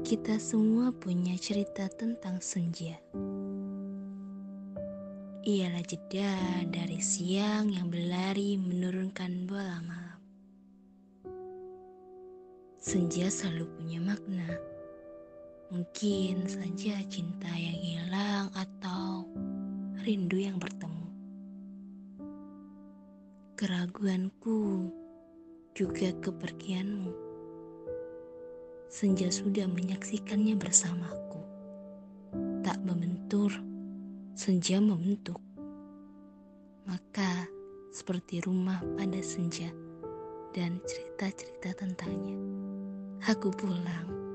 Kita semua punya cerita tentang senja. Ialah jeda dari siang yang berlari menurunkan bola malam. Senja selalu punya makna. Mungkin saja cinta yang hilang atau rindu yang bertemu. Keraguanku juga kepergianmu senja sudah menyaksikannya bersamaku. Tak membentur, senja membentuk. Maka seperti rumah pada senja dan cerita-cerita tentangnya. Aku pulang